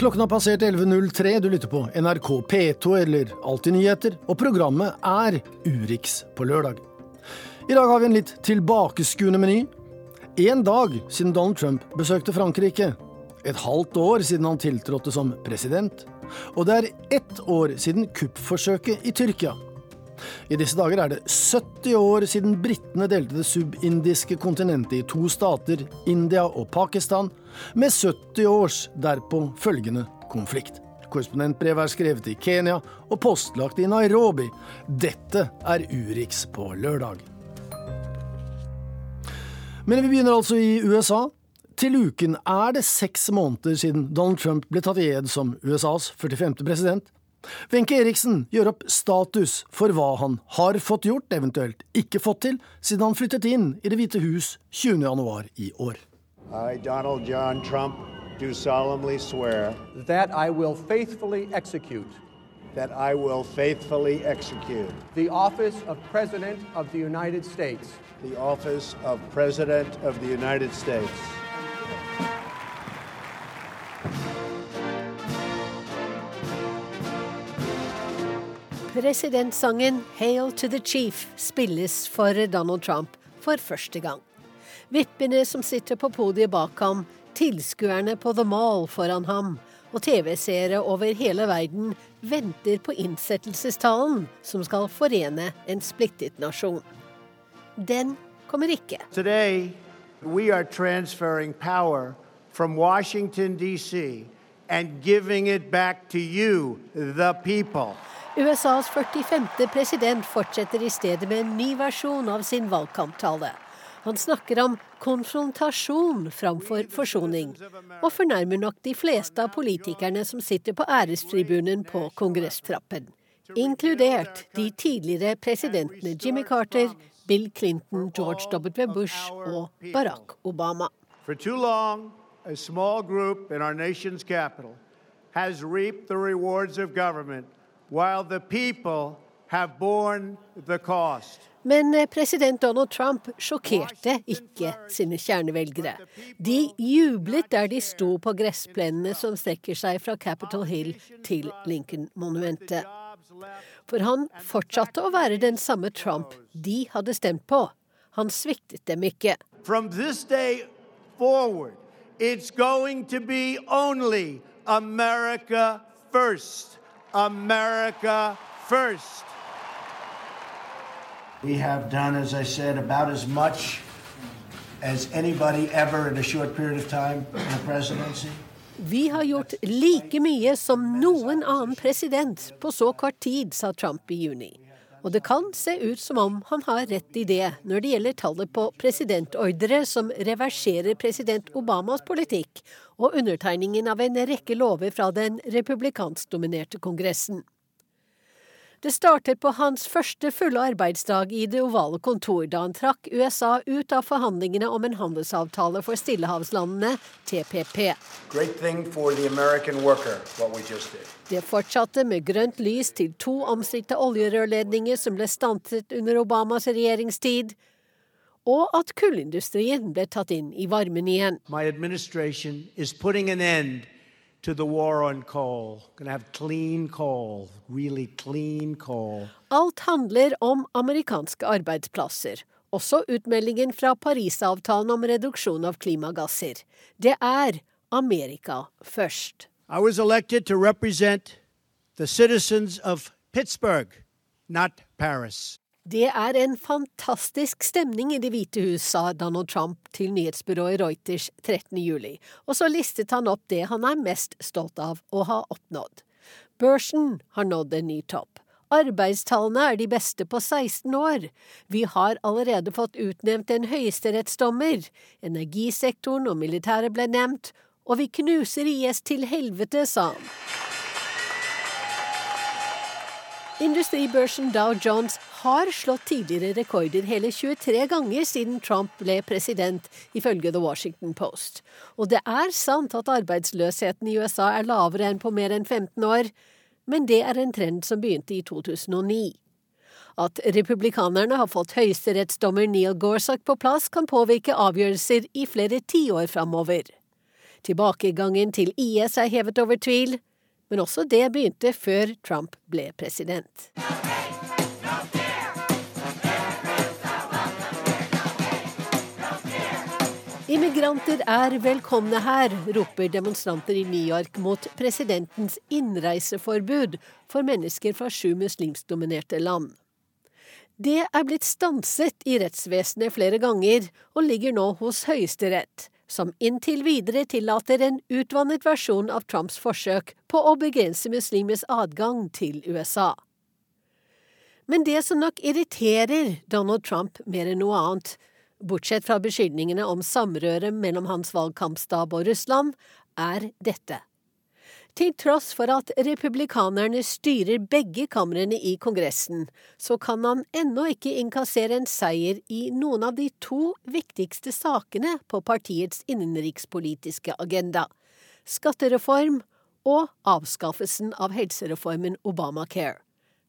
Klokken har passert 11.03. Du lytter på NRK P2 eller Alltid nyheter, og programmet er Urix på lørdag. I dag har vi en litt tilbakeskuende meny. Én dag siden Donald Trump besøkte Frankrike. Et halvt år siden han tiltrådte som president. Og det er ett år siden kuppforsøket i Tyrkia. I disse dager er det 70 år siden britene delte det subindiske kontinentet i to stater, India og Pakistan, med 70 års derpå følgende konflikt. Korrespondentbrevet er skrevet i Kenya og postlagt i Nairobi. Dette er Urix på lørdag. Men vi begynner altså i USA. Til uken er det seks måneder siden Donald Trump ble tatt i ed som USAs 45. president. Wenche Eriksen gjør opp status for hva han har fått gjort, eventuelt ikke fått til, siden han flyttet inn i Det hvite hus 20. januar i år. I, Donald John Trump, do solemnly swear that I will faithfully execute that I will faithfully execute the office of President of the United States the office of President of the United States. Presidentsangen 'Hail to the Chief' spilles for Donald Trump for første gang. Vippene som sitter på podiet bak ham, tilskuerne på The Mall foran ham, og TV-seere over hele verden venter på innsettelsestalen som skal forene en splittet nasjon. Den kommer ikke. Today, we are transferring power from Washington, D.C. and giving it back to you, the people. USAs 45. president fortsetter i stedet med en ny versjon av sin valgkamptale. Han snakker om konfrontasjon framfor forsoning, og fornærmer nok de fleste av politikerne som sitter på ærestribunen på kongresstrappen. Inkludert de tidligere presidentene Jimmy Carter, Bill Clinton, George W. Bush og Barack Obama. For too long, a small group in our nation's capital has reaped the rewards of while the people have borne the cost. Men eh, president Donald Trump sjokkerte ikke sine kjernevelgere. De jublet der de sto på gressplenene som strekker seg fra Capitol Hill til Lincoln-monumentet. For han fortsatte å være den samme Trump de hadde stemt på. Han sviktet dem ikke. From this day forward, it's going to be only America first. America first. We have done, as I said, about as much as anybody ever in a short period of time in a presidency. Vi har gjort like mye som noen annen president på så kort tid, sa Trump i juni. Og det kan se ut som om han har rett i det når det gjelder tallet på presidentordre som reverserer president Obamas politikk, og undertegningen av en rekke lover fra den republikanskdominerte kongressen. Det startet på hans første fulle arbeidsdag i Det ovale kontor, da han trakk USA ut av forhandlingene om en handelsavtale for stillehavslandene, TPP. Worker, det fortsatte med grønt lys til to omstridte oljerørledninger som ble stanset under Obamas regjeringstid, og at kullindustrien ble tatt inn i varmen igjen. My to the war on coal. Gonna have clean coal, really clean coal. Alt handler om amerikanske arbeidsplasser. Også utmeldingen fra Parisavtalen om reduksjon av klimagasser. Det er Amerika først. I was elected to represent the citizens of Pittsburgh, not Paris. Det er en fantastisk stemning i Det hvite hus, sa Donald Trump til nyhetsbyrået Reuters 13. juli, og så listet han opp det han er mest stolt av å ha oppnådd. Børsen har nådd en ny topp. Arbeidstallene er de beste på 16 år. Vi har allerede fått utnevnt en høyesterettsdommer. Energisektoren og militæret ble nevnt. Og vi knuser IS til helvete, sa han. Industribørsen Dow Jones har slått tidligere rekorder hele 23 ganger siden Trump ble president, ifølge The Washington Post. Og det er sant at arbeidsløsheten i USA er lavere enn på mer enn 15 år, men det er en trend som begynte i 2009. At republikanerne har fått høyesterettsdommer Neil Gorsuch på plass, kan påvirke avgjørelser i flere tiår framover. Tilbakegangen til IS er hevet over tvil, men også det begynte før Trump ble president. Immigranter er velkomne her, roper demonstranter i New York mot presidentens innreiseforbud for mennesker fra sju muslimskdominerte land. Det er blitt stanset i rettsvesenet flere ganger, og ligger nå hos Høyesterett, som inntil videre tillater en utvannet versjon av Trumps forsøk på å begrense muslimers adgang til USA. Men det som nok irriterer Donald Trump mer enn noe annet, bortsett fra beskyldningene om samrøre mellom hans valgkampstab og Russland, er dette. Til tross for at republikanerne styrer begge kamrene i Kongressen, så kan han ennå ikke innkassere en seier i noen av de to viktigste sakene på partiets innenrikspolitiske agenda – skattereform og avskaffelsen av helsereformen Obamacare.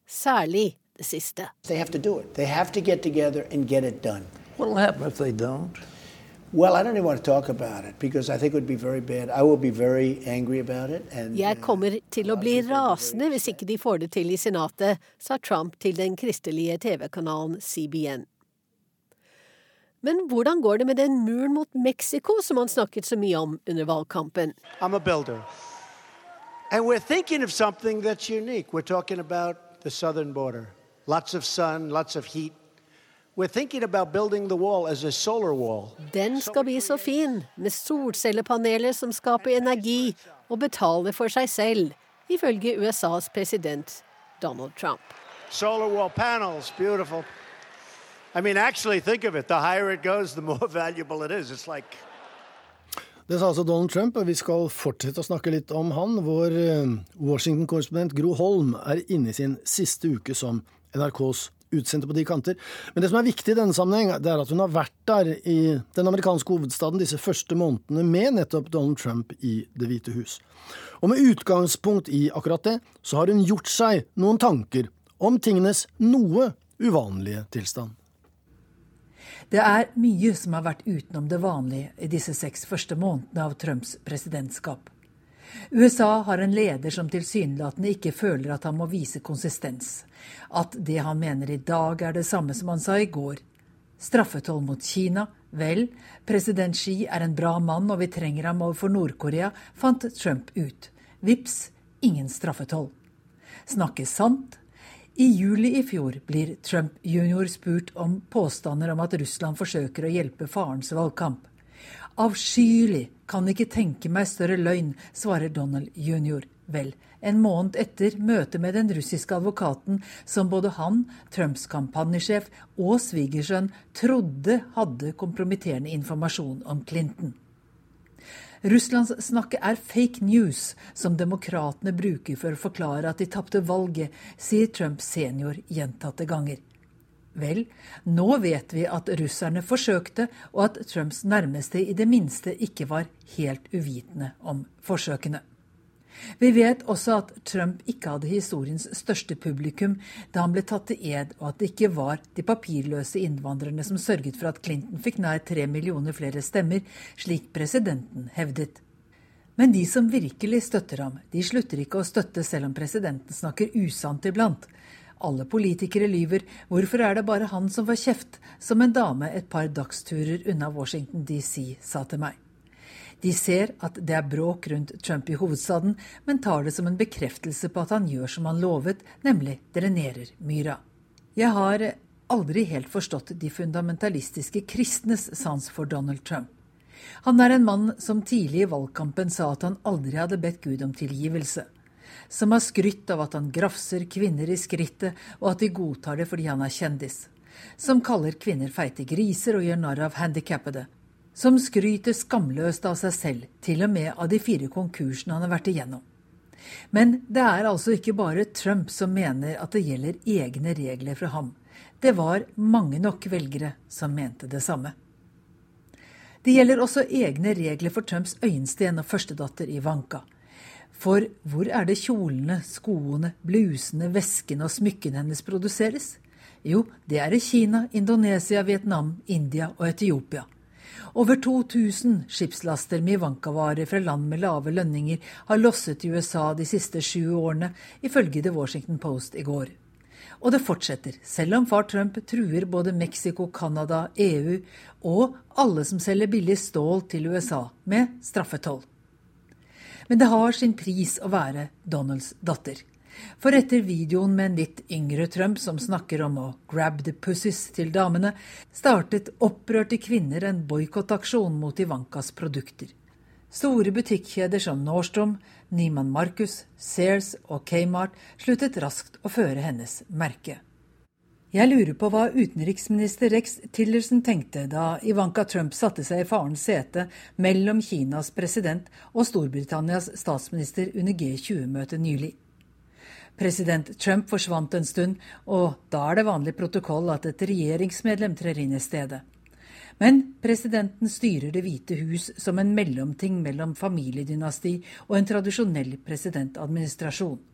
Særlig det siste. They have to do it. They have to get together and get it done. What'll happen if they don't? Jeg kommer til å bli rasende hvis ikke de får det til i Senatet, sa Trump til den kristelige TV-kanalen CBN. Men hvordan går det med den muren mot Mexico som han snakket så mye om under valgkampen? I'm a builder. And we're thinking of something that's unique. We're talking about the southern border. Lots of sun, lots of heat. Den skal bli så fin, med solcellepaneler som skaper energi og betaler for seg selv, ifølge USAs president Donald Trump. Solar wall panels, beautiful. I mean, actually, think of it. The higher it goes, the more valuable it is. It's like Det sa altså Donald Trump, og vi skal fortsette å snakke litt om han. Vår eh, Washington-korrespondent Gro Holm er inne i sin siste uke som NRKs utsendte på de kanter. Men det som er viktig i denne sammenheng, det er at hun har vært der i den amerikanske hovedstaden disse første månedene med nettopp Donald Trump i Det hvite hus. Og med utgangspunkt i akkurat det, så har hun gjort seg noen tanker om tingenes noe uvanlige tilstand. Det er mye som har vært utenom det vanlige i disse seks første månedene av Trumps presidentskap. USA har en leder som tilsynelatende ikke føler at han må vise konsistens. At det han mener i dag er det samme som han sa i går. Straffetoll mot Kina? Vel, president Xi er en bra mann og vi trenger ham overfor Nord-Korea, fant Trump ut. Vips, ingen straffetoll. Snakke sant? I juli i fjor blir Trump jr. spurt om påstander om at Russland forsøker å hjelpe farens valgkamp. Avskyelig, kan ikke tenke meg større løgn, svarer Donald jr. Vel, en måned etter møtet med den russiske advokaten som både han, Trumps kampanjesjef og svigersønn trodde hadde kompromitterende informasjon om Clinton. Russlandssnakket er fake news, som demokratene bruker for å forklare at de tapte valget, sier Trump senior gjentatte ganger. Vel, nå vet vi at russerne forsøkte, og at Trumps nærmeste i det minste ikke var helt uvitende om forsøkene. Vi vet også at Trump ikke hadde historiens største publikum da han ble tatt til ed, og at det ikke var de papirløse innvandrerne som sørget for at Clinton fikk nær tre millioner flere stemmer, slik presidenten hevdet. Men de som virkelig støtter ham, de slutter ikke å støtte selv om presidenten snakker usant iblant. Alle politikere lyver, hvorfor er det bare han som får kjeft, som en dame et par dagsturer unna Washington DC sa til meg. De ser at det er bråk rundt Trump i hovedstaden, men tar det som en bekreftelse på at han gjør som han lovet, nemlig drenerer myra. Jeg har aldri helt forstått de fundamentalistiske kristnes sans for Donald Trump. Han er en mann som tidlig i valgkampen sa at han aldri hadde bedt Gud om tilgivelse som har skrytt av at han grafser kvinner i skrittet, og at de godtar det fordi han er kjendis. Som kaller kvinner feite griser og gjør narr av handikappede. Som skryter skamløst av seg selv, til og med av de fire konkursene han har vært igjennom. Men det er altså ikke bare Trump som mener at det gjelder egne regler for ham. Det var mange nok velgere som mente det samme. Det gjelder også egne regler for Trumps øyensten og førstedatter Ivanka. For hvor er det kjolene, skoene, blusene, veskene og smykkene hennes produseres? Jo, det er i Kina, Indonesia, Vietnam, India og Etiopia. Over 2000 skipslaster med Ivanka-varer fra land med lave lønninger har losset i USA de siste sju årene, ifølge The Washington Post i går. Og det fortsetter, selv om far Trump truer både Mexico, Canada, EU og alle som selger billig stål til USA, med straffetoll. Men det har sin pris å være Donalds datter. For etter videoen med en litt yngre Trump som snakker om å 'grab the pussies' til damene, startet opprørte kvinner en boikottaksjon mot Ivankas produkter. Store butikkjeder som Nordstrom, Niemann Marcus, Sears og Kmart sluttet raskt å føre hennes merke. Jeg lurer på hva utenriksminister Rex Tillerson tenkte da Ivanka Trump satte seg i farens sete mellom Kinas president og Storbritannias statsminister under G20-møtet nylig. President Trump forsvant en stund, og da er det vanlig protokoll at et regjeringsmedlem trer inn i stedet. Men presidenten styrer Det hvite hus som en mellomting mellom familiedynasti og en tradisjonell presidentadministrasjon.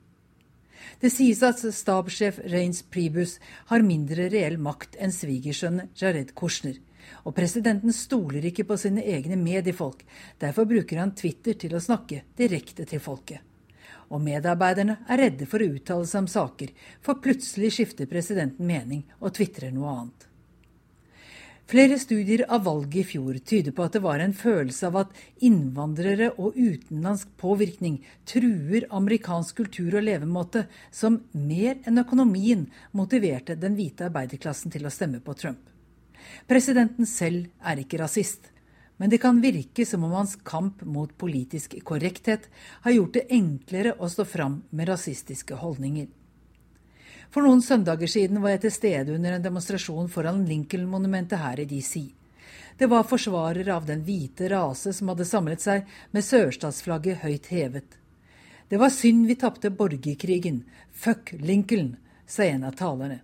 Det sies at stabssjef Reins Pribus har mindre reell makt enn svigersønnen Jared Kushner. Og presidenten stoler ikke på sine egne mediefolk. Derfor bruker han Twitter til å snakke direkte til folket. Og medarbeiderne er redde for å uttale seg om saker, for plutselig skifter presidenten mening og tvitrer noe annet. Flere studier av valget i fjor tyder på at det var en følelse av at innvandrere og utenlandsk påvirkning truer amerikansk kultur og levemåte, som mer enn økonomien motiverte den hvite arbeiderklassen til å stemme på Trump. Presidenten selv er ikke rasist, men det kan virke som om hans kamp mot politisk korrekthet har gjort det enklere å stå fram med rasistiske holdninger. For noen søndager siden var jeg til stede under en demonstrasjon foran Lincoln-monumentet her i DC. Det var forsvarere av den hvite rase som hadde samlet seg med sørstatsflagget høyt hevet. Det var synd vi tapte borgerkrigen. Fuck Lincoln, sa en av talerne.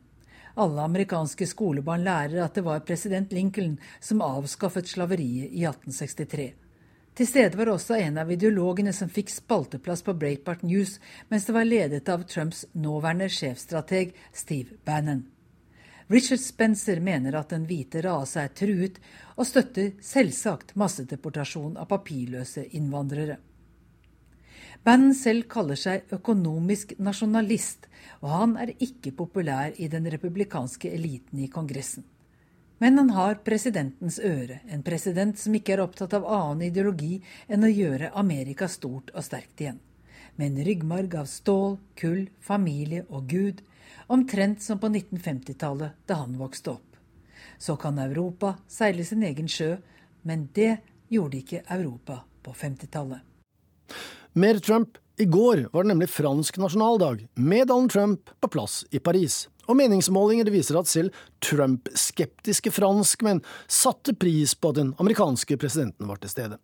Alle amerikanske skolebarn lærer at det var president Lincoln som avskaffet slaveriet i 1863. Til stede var også en av ideologene som fikk spalteplass på Breitbart News, mens det var ledet av Trumps nåværende sjefstrateg Steve Bannon. Richard Spencer mener at den hvite rase er truet, og støtter selvsagt massedeportasjon av papirløse innvandrere. Bannon selv kaller seg økonomisk nasjonalist, og han er ikke populær i den republikanske eliten i Kongressen. Men han har presidentens øre, en president som ikke er opptatt av annen ideologi enn å gjøre Amerika stort og sterkt igjen. Med en ryggmarg av stål, kull, familie og Gud, omtrent som på 1950-tallet da han vokste opp. Så kan Europa seile sin egen sjø, men det gjorde ikke Europa på 50-tallet. Mer Trump. I går var det nemlig fransk nasjonaldag, med Donald Trump på plass i Paris. Og meningsmålinger viser at selv Trump-skeptiske franskmenn satte pris på at den amerikanske presidenten var til stede.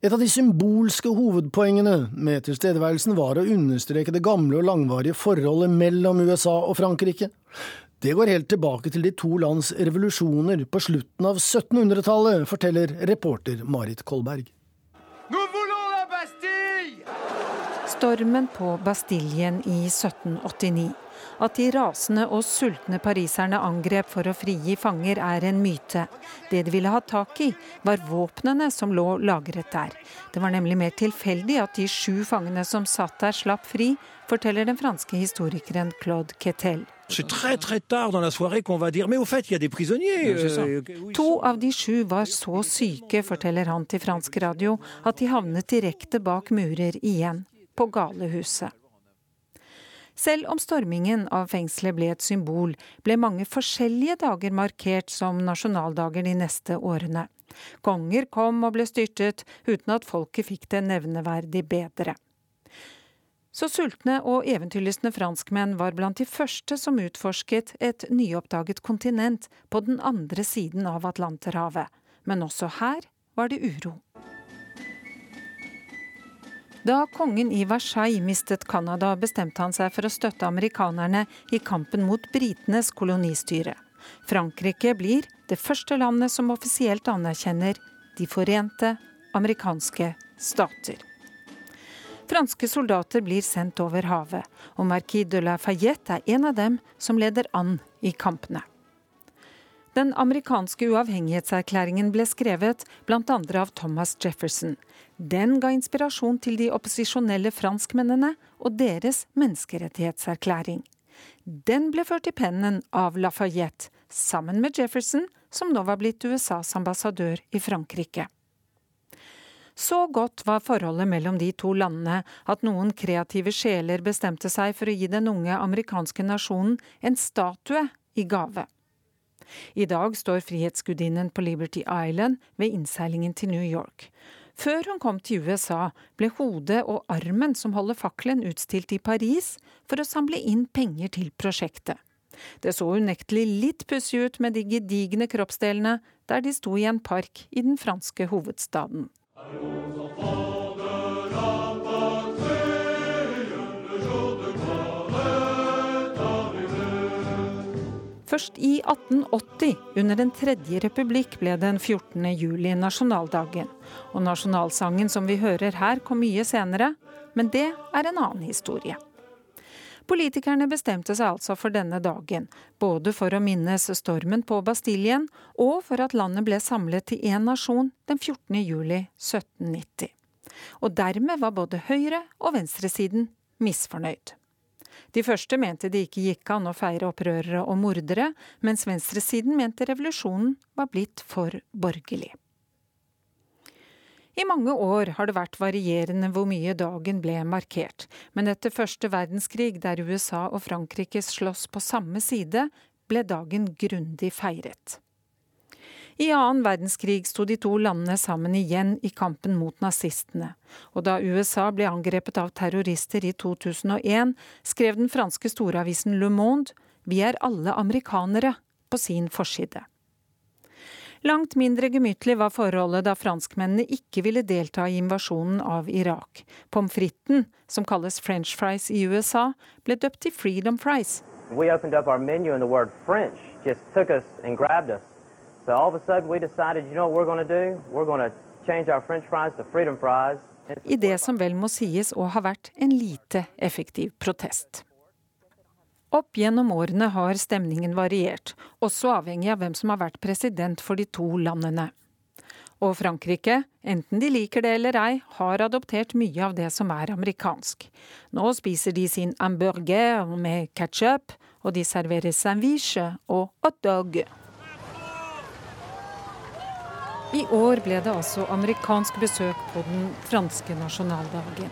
Et av de symbolske hovedpoengene med tilstedeværelsen var å understreke det gamle og langvarige forholdet mellom USA og Frankrike. Det går helt tilbake til de to lands revolusjoner på slutten av 1700-tallet, forteller reporter Marit Kolberg. Stormen på Bastiljen i 1789. At de rasende og sultne pariserne angrep for å frigi fanger, er en myte. Det de ville ha tak i, var våpnene som lå lagret der. Det var nemlig mer tilfeldig at de sju fangene som satt der, slapp fri, forteller den franske historikeren Claude Quetel. To av de sju var så syke, forteller han til fransk radio, at de havnet direkte bak murer igjen, på galehuset. Selv om stormingen av fengselet ble et symbol, ble mange forskjellige dager markert som nasjonaldager de neste årene. Konger kom og ble styrtet, uten at folket fikk det nevneverdig bedre. Så sultne og eventyrlystne franskmenn var blant de første som utforsket et nyoppdaget kontinent på den andre siden av Atlanterhavet. Men også her var det uro. Da kongen i Versailles mistet Canada, bestemte han seg for å støtte amerikanerne i kampen mot britenes kolonistyre. Frankrike blir det første landet som offisielt anerkjenner De forente amerikanske stater. Franske soldater blir sendt over havet, og Marquis de la Fayette er en av dem som leder an i kampene. Den amerikanske uavhengighetserklæringen ble skrevet bl.a. av Thomas Jefferson. Den ga inspirasjon til de opposisjonelle franskmennene og deres menneskerettighetserklæring. Den ble ført i pennen av Lafayette, sammen med Jefferson, som nå var blitt USAs ambassadør i Frankrike. Så godt var forholdet mellom de to landene at noen kreative sjeler bestemte seg for å gi den unge amerikanske nasjonen en statue i gave. I dag står Frihetsgudinnen på Liberty Island ved innseilingen til New York. Før hun kom til USA, ble hodet og armen som holder fakkelen utstilt i Paris for å samle inn penger til prosjektet. Det så unektelig litt pussig ut med de gedigne kroppsdelene der de sto i en park i den franske hovedstaden. Først i 1880, under Den tredje republikk, ble den 14. juli nasjonaldagen. Og nasjonalsangen som vi hører her, kom mye senere, men det er en annen historie. Politikerne bestemte seg altså for denne dagen, både for å minnes stormen på Bastiljen, og for at landet ble samlet til én nasjon den 14. juli 1790. Og dermed var både høyre- og venstresiden misfornøyd. De første mente det ikke gikk an å feire opprørere og mordere, mens venstresiden mente revolusjonen var blitt for borgerlig. I mange år har det vært varierende hvor mye dagen ble markert, men etter første verdenskrig, der USA og Frankrike sloss på samme side, ble dagen grundig feiret. I annen verdenskrig sto de to landene sammen igjen i kampen mot nazistene. Og da USA ble angrepet av terrorister i 2001, skrev den franske storavisen Le Monde Vi er alle amerikanere på sin forside. Langt mindre gemyttlig var forholdet da franskmennene ikke ville delta i invasjonen av Irak. Pommes fritesen, som kalles french fries i USA, ble døpt til freedom fries. We opened up our menu and the French just took us and grabbed. So all of a sudden we decided, you know what we're going to do? We're going to change our french fries to freedom fries. I det som vel må sies å ha vært en lite effektiv protest. Opp gjennom årene har stemningen variert, også avhengig av hvem som har vært president for de to landene. Og Frankrike, enten de liker det eller ei, har adoptert mye av det som er amerikansk. Nå spiser de sin hamburger med ketsjup, og de serverer sandwich og hot dog. I år ble det altså amerikansk besøk på den franske nasjonaldagen.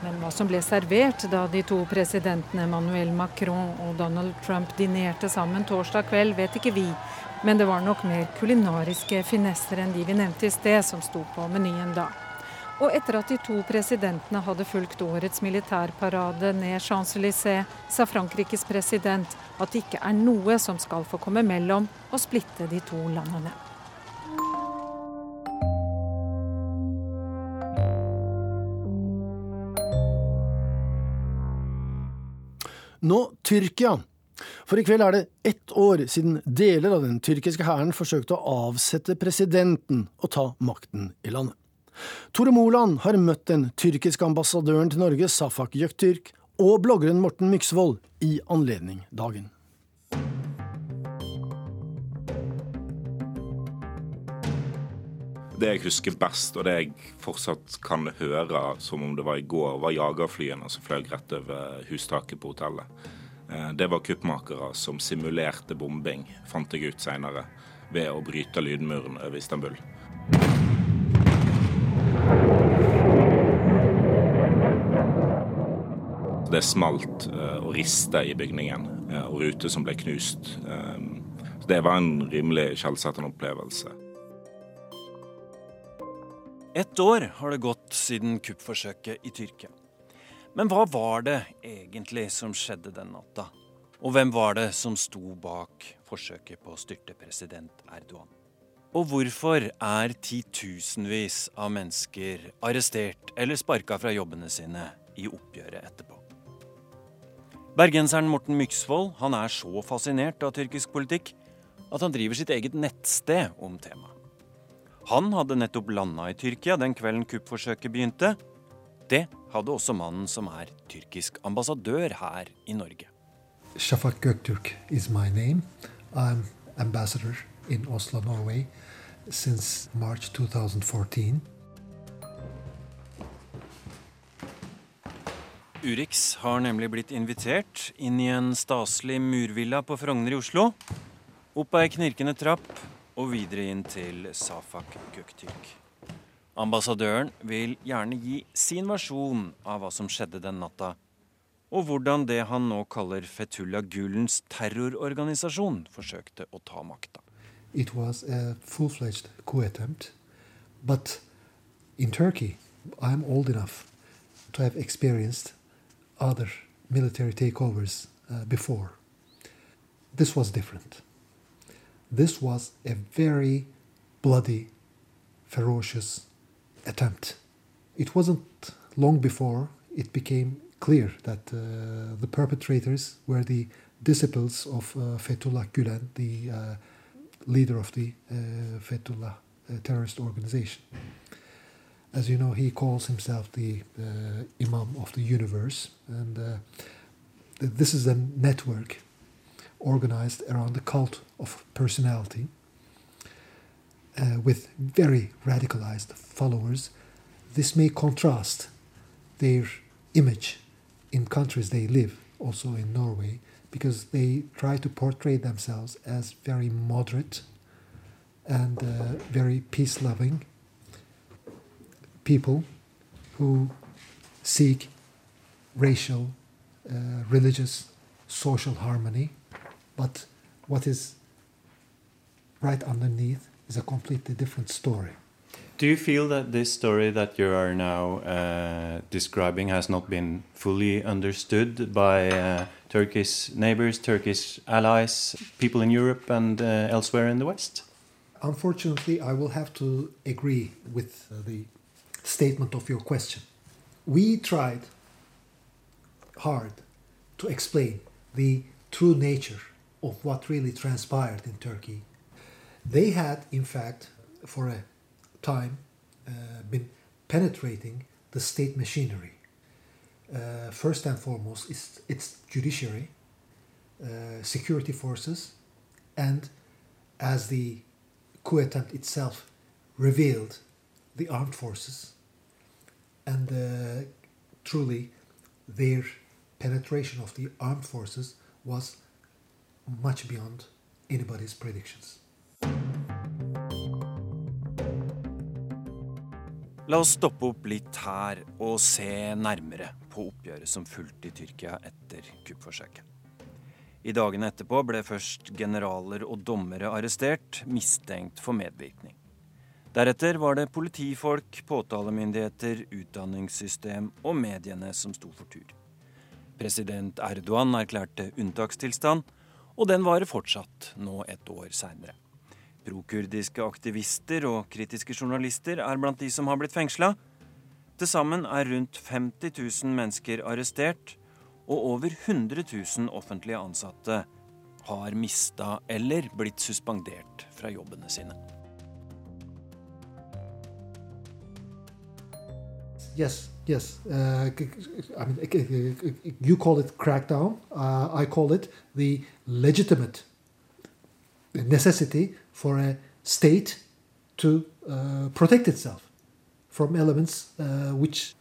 Men hva som ble servert da de to presidentene Emmanuel Macron og Donald Trump dinerte sammen torsdag kveld, vet ikke vi. Men det var nok mer kulinariske finesser enn de vi nevnte i sted, som sto på menyen da. Og etter at de to presidentene hadde fulgt årets militærparade ned Champs-Élysées, sa Frankrikes president at det ikke er noe som skal få komme mellom og splitte de to landene. Nå Tyrkia. For i kveld er det ett år siden deler av den tyrkiske hæren forsøkte å avsette presidenten og ta makten i landet. Tore Moland har møtt den tyrkiske ambassadøren til Norge, Safak Göktürk, og bloggeren Morten Myksvold i anledning dagen. Det jeg husker best, og det jeg fortsatt kan høre som om det var i går, var jagerflyene som fløy rett over hustaket på hotellet. Eh, det var kuppmakere som simulerte bombing, fant jeg ut seinere, ved å bryte lydmuren over Istanbul. Det smalt eh, og riste i bygningen, eh, og ruter som ble knust. Det var en rimelig skjellsettende opplevelse. Ett år har det gått siden kuppforsøket i Tyrkia. Men hva var det egentlig som skjedde den natta? Og hvem var det som sto bak forsøket på å styrte president Erdogan? Og hvorfor er titusenvis av mennesker arrestert eller sparka fra jobbene sine i oppgjøret etterpå? Bergenseren Morten Myksvold han er så fascinert av tyrkisk politikk at han driver sitt eget nettsted om temaet. Han hadde nettopp landa i Tyrkia den kvelden kuppforsøket begynte. Det hadde også mannen som er tyrkisk ambassadør her i Norge. Shafak Göktürk is my name. I'm ambassador in Oslo, Norway, since March 2014. Urix har nemlig blitt invitert inn i en staselig murvilla på Frogner i Oslo. Opp ei knirkende trapp og videre inn til Safak Göktürk. Ambassadøren vil gjerne gi sin versjon av hva som skjedde den natta, og hvordan det han nå kaller Fetullah Gulens terrororganisasjon forsøkte å ta makta. It was a full-fledged coup attempt, but in Turkey, I'm old enough to have experienced other military takeovers uh, before. This was different. This was a very bloody, ferocious attempt. It wasn't long before it became clear that uh, the perpetrators were the disciples of uh, Fethullah Gulen, the uh, leader of the uh, Fethullah uh, terrorist organization. As you know, he calls himself the uh, Imam of the universe, and this is a network organized around the cult of personality uh, with very radicalized followers. This may contrast their image in countries they live, also in Norway, because they try to portray themselves as very moderate and uh, very peace loving people who seek racial, uh, religious, social harmony. But what is right underneath is a completely different story. Do you feel that this story that you are now uh, describing has not been fully understood by uh, Turkish neighbors, Turkish allies, people in Europe and uh, elsewhere in the West? Unfortunately, I will have to agree with uh, the statement of your question. We tried hard to explain the true nature of what really transpired in Turkey. They had, in fact, for a time, uh, been penetrating the state machinery. Uh, first and foremost, it's, it's judiciary, uh, security forces, and as the coup attempt itself revealed, the armed forces. And uh, truly, their penetration of the armed forces was much beyond anybody's predictions. La oss stoppe opp litt her og se nærmere på oppgjøret som fulgte i Tyrkia etter kuppforsøket. I dagene etterpå ble først generaler og dommere arrestert, mistenkt for medvirkning. Deretter var det politifolk, påtalemyndigheter, utdanningssystem og mediene som sto for tur. President Erdogan erklærte unntakstilstand, og den varer fortsatt nå et år seinere. Prokurdiske aktivister og kritiske journalister er blant de som har blitt fengsla. Til sammen er rundt 50 000 mennesker arrestert, og over 100 000 offentlige ansatte har mista eller blitt suspendert fra jobbene sine. Yes, yes. Uh, I mean, you call it crackdown. Uh, I call it the legitimate necessity for a state to uh, protect itself from elements uh, which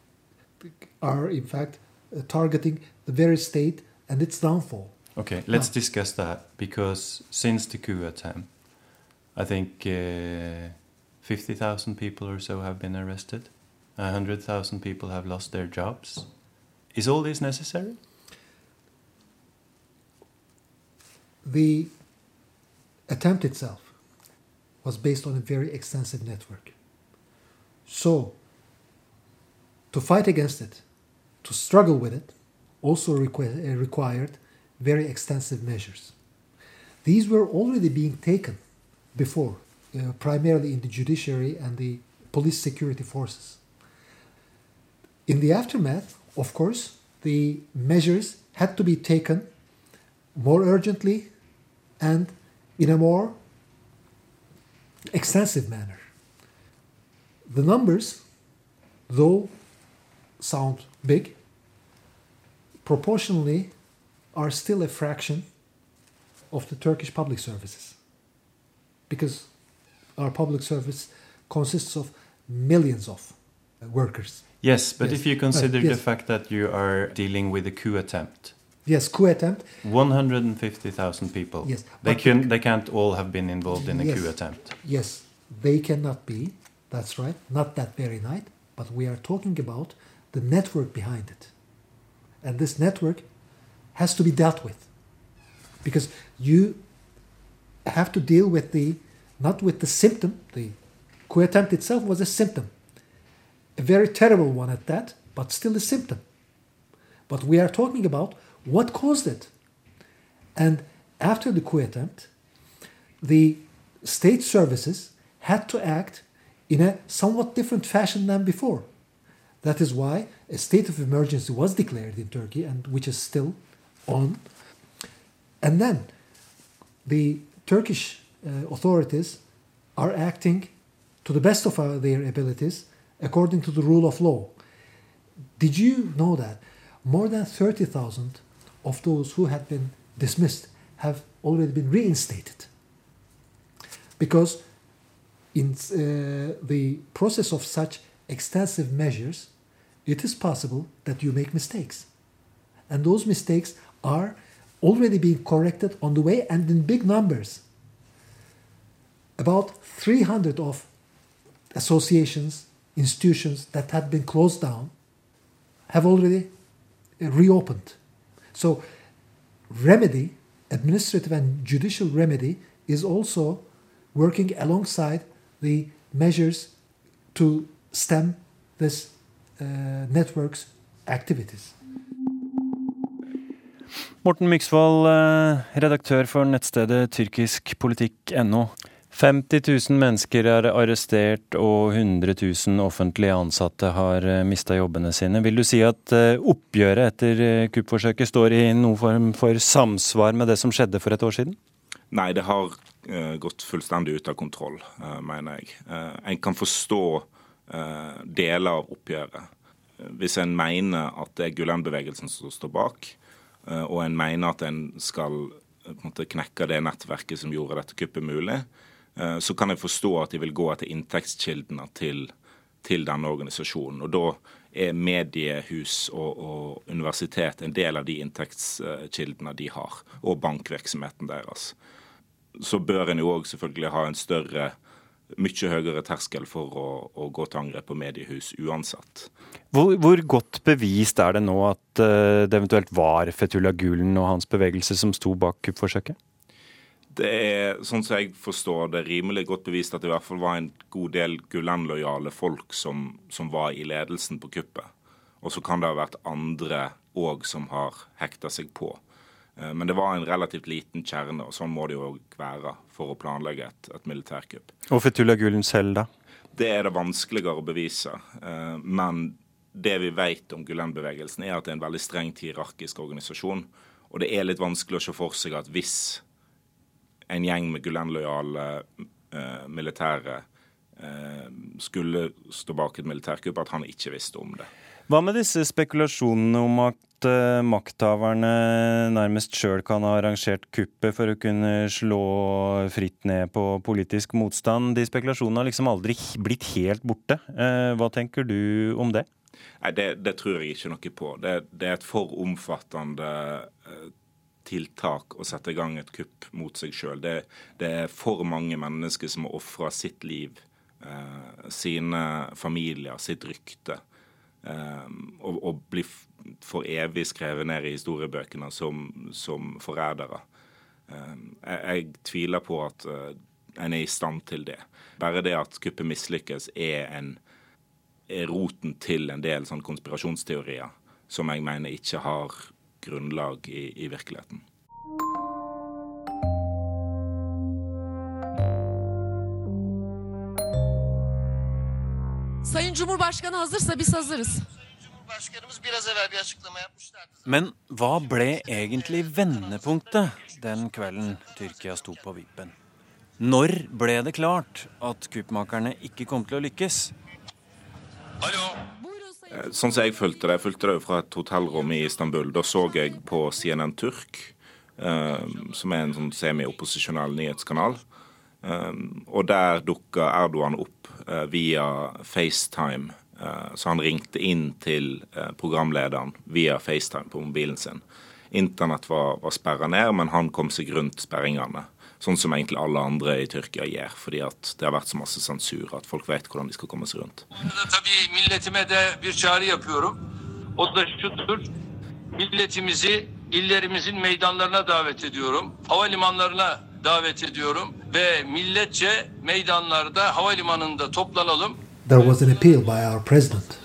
are, in fact, uh, targeting the very state and its downfall. Okay, let's Ah. discuss that because since the coup attempt, I think uh, 50,000 people or so have been arrested. 100,000 people have lost their jobs. Is all this necessary? The attempt itself was based on a very extensive network. So, to fight against it, to struggle with it, also requ- uh, required very extensive measures. These were already being taken before, uh, primarily in the judiciary and the police security forces. In the aftermath, of course, the measures had to be taken more urgently and in a more extensive manner. The numbers, though sound big, proportionally are still a fraction of the Turkish public services. because our public service consists of millions of workers. Yes, but Yes. if you consider Uh, the fact that you are dealing with a coup attempt, Yes, coup attempt. 150,000 people. Yes, They can they can't all have been involved in a Yes. coup attempt. Yes, they cannot be. That's right. Not that very night. But we are talking about the network behind it. And this network has to be dealt with. Because you have to deal with the, not with the symptom. The coup attempt itself was a symptom. A very terrible one at that, but still a symptom. But we are talking about what caused it. And after the coup attempt, the state services had to act in a somewhat different fashion than before. That is why a state of emergency was declared in Turkey, and which is still on. And then the Turkish uh, authorities are acting to the best of uh, their abilities according to the rule of law. Did you know that more than 30,000 of those who had been dismissed have already been reinstated? Because in uh, the process of such extensive measures, it is possible that you make mistakes. And those mistakes are already being corrected on the way and in big numbers. About 300 of associations, institutions that had been closed down have already uh, reopened. So, remedy, administrative and judicial remedy, is also working alongside the measures to stem this uh, network's activities. Morten Myksvold, eh, redaktør for nettstedet tyrkiskpolitikk.no. 50 000 mennesker er arrestert og 100 000 offentlige ansatte har mista jobbene sine. Vil du si at eh, oppgjøret etter eh, kuppforsøket står i noen form for samsvar med det som skjedde for et år siden? Nei, det har eh, gått fullstendig ut av kontroll, eh, mener jeg. Eh, en kan forstå eh, deler av oppgjøret. Eh, Hvis en mener at det er Gulen-bevegelsen som står bak, eh, og en mener at en skal eh, på en måte knekke det nettverket som gjorde dette kuppet mulig, eh, så kan jeg forstå at de vil gå etter inntektskildene til, til denne organisasjonen. Og da er mediehus og, og universitet en del av de inntektskildene de har, og bankvirksomheten deres så bør en jo òg selvfølgelig ha en større, mye høyere terskel for å, å gå til angrep på mediehus uansett. Hvor, hvor godt bevist er det nå at eh, det eventuelt var Fetullah Gulen og hans bevegelse som sto bak kuppforsøket? Det er, sånn som jeg forstår det, rimelig godt bevist at det i hvert fall var en god del Gulen-lojale folk som, som var i ledelsen på kuppet. Og så kan det ha vært andre òg som har hekta seg på. Eh, Men det var en relativt liten kjerne, og sånn må det jo være for å planlegge et, et militærkupp. Og Fetullah Gulen selv, da? Det er det vanskeligere å bevise. eh, Men det vi vet om Gulen-bevegelsen, er at det er en veldig strengt hierarkisk organisasjon. Og det er litt vanskelig å se for seg at hvis en gjeng med Gulen-lojale eh, militære eh, skulle stå bak et militærkupp, at han ikke visste om det. Hva med disse spekulasjonene om at eh, makthaverne nærmest sjøl kan ha arrangert kuppet for å kunne slå fritt ned på politisk motstand? De spekulasjonene har liksom aldri blitt helt borte. Eh, hva tenker du om det? Nei, det, det tror jeg ikke noe på. Det, det er et for omfattende tiltak å sette i gang et kupp mot seg sjøl. Det, det er for mange mennesker som har ofra sitt liv, eh, sine familier, sitt rykte. eh, og, og blir for evig skrevet ned i historiebøkene som, som forrædere. Eh, jeg, jeg tviler på at eh, en er i stand til det. Bare det at kuppet mislykkes, er en er roten til en del sånn konspirasjonsteorier som jeg mener ikke har grunnlag i, i virkeligheten. Sayın Cumhurbaşkanı hazırsa biz hazırız. Başkanımız biraz evvel bir açıklama yapmışlardı. Men hva ble egentlig vendepunktet den kvelden Tyrkia sto på vippen? Når ble det klart at kuppmakerne ikke kom til å lykkes? Eh, Sånn som jeg fulgte det, jeg fulgte det jo fra et hotellrom i Istanbul. Da så jeg på CNN Turk, eh, som er en sånn semi-opposisjonell nyhetskanal. Og der dukka Erdogan opp via FaceTime. Så han ringte inn til programlederen via FaceTime på mobilen sin. Internett var, var sperra ned, men han kom seg rundt sperringene. Sånn som egentlig alle andre i Tyrkia gjør, fordi at det har vært så masse sensur at folk vet hvordan de skal komme seg rundt. milletime de bir çağrı yapıyorum. O da şudur. Milletimizi illerimizin meydanlarına davet ediyorum. Havalimanlarına davet ediyorum ve milletçe meydanlarda havalimanında toplanalım. There was an appeal by our president,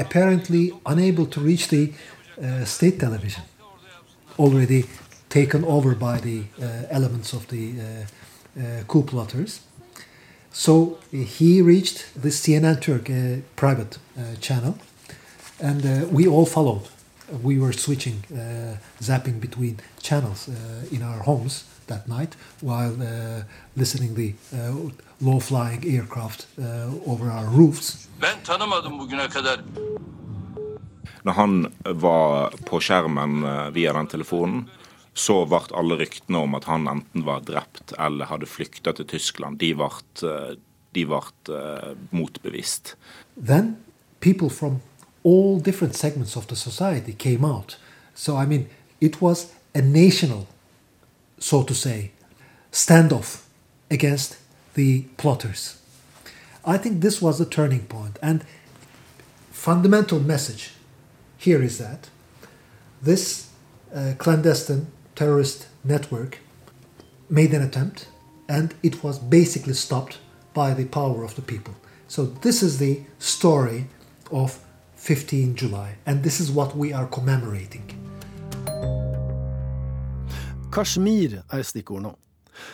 apparently unable to reach the uh, state television, already taken over by the uh, elements of the uh, uh, coup plotters. So he reached the CNN Turk uh, private uh, channel, and uh, we all followed. We were switching, uh, zapping between channels uh, in our homes that night while uh, listening the uh, low-flying aircraft uh, over our roofs. Ben tanımadım bugüne kadar Når han var på skjermen eh, via den telefonen, så ble alle ryktene om at han enten var drept eller hadde flykta til Tyskland, de ble, eh, de ble eh, motbevist. Then people from all different segments of the society came out. So, I mean, it was a national, so to say, standoff against the plotters. I think this was a turning point. And fundamental message here is that this uh, clandestine terrorist network made an attempt and it was basically stopped by the power of the people. So this is the story of 15 July and this is what we are commemorating. Kashmir er stikkord nå.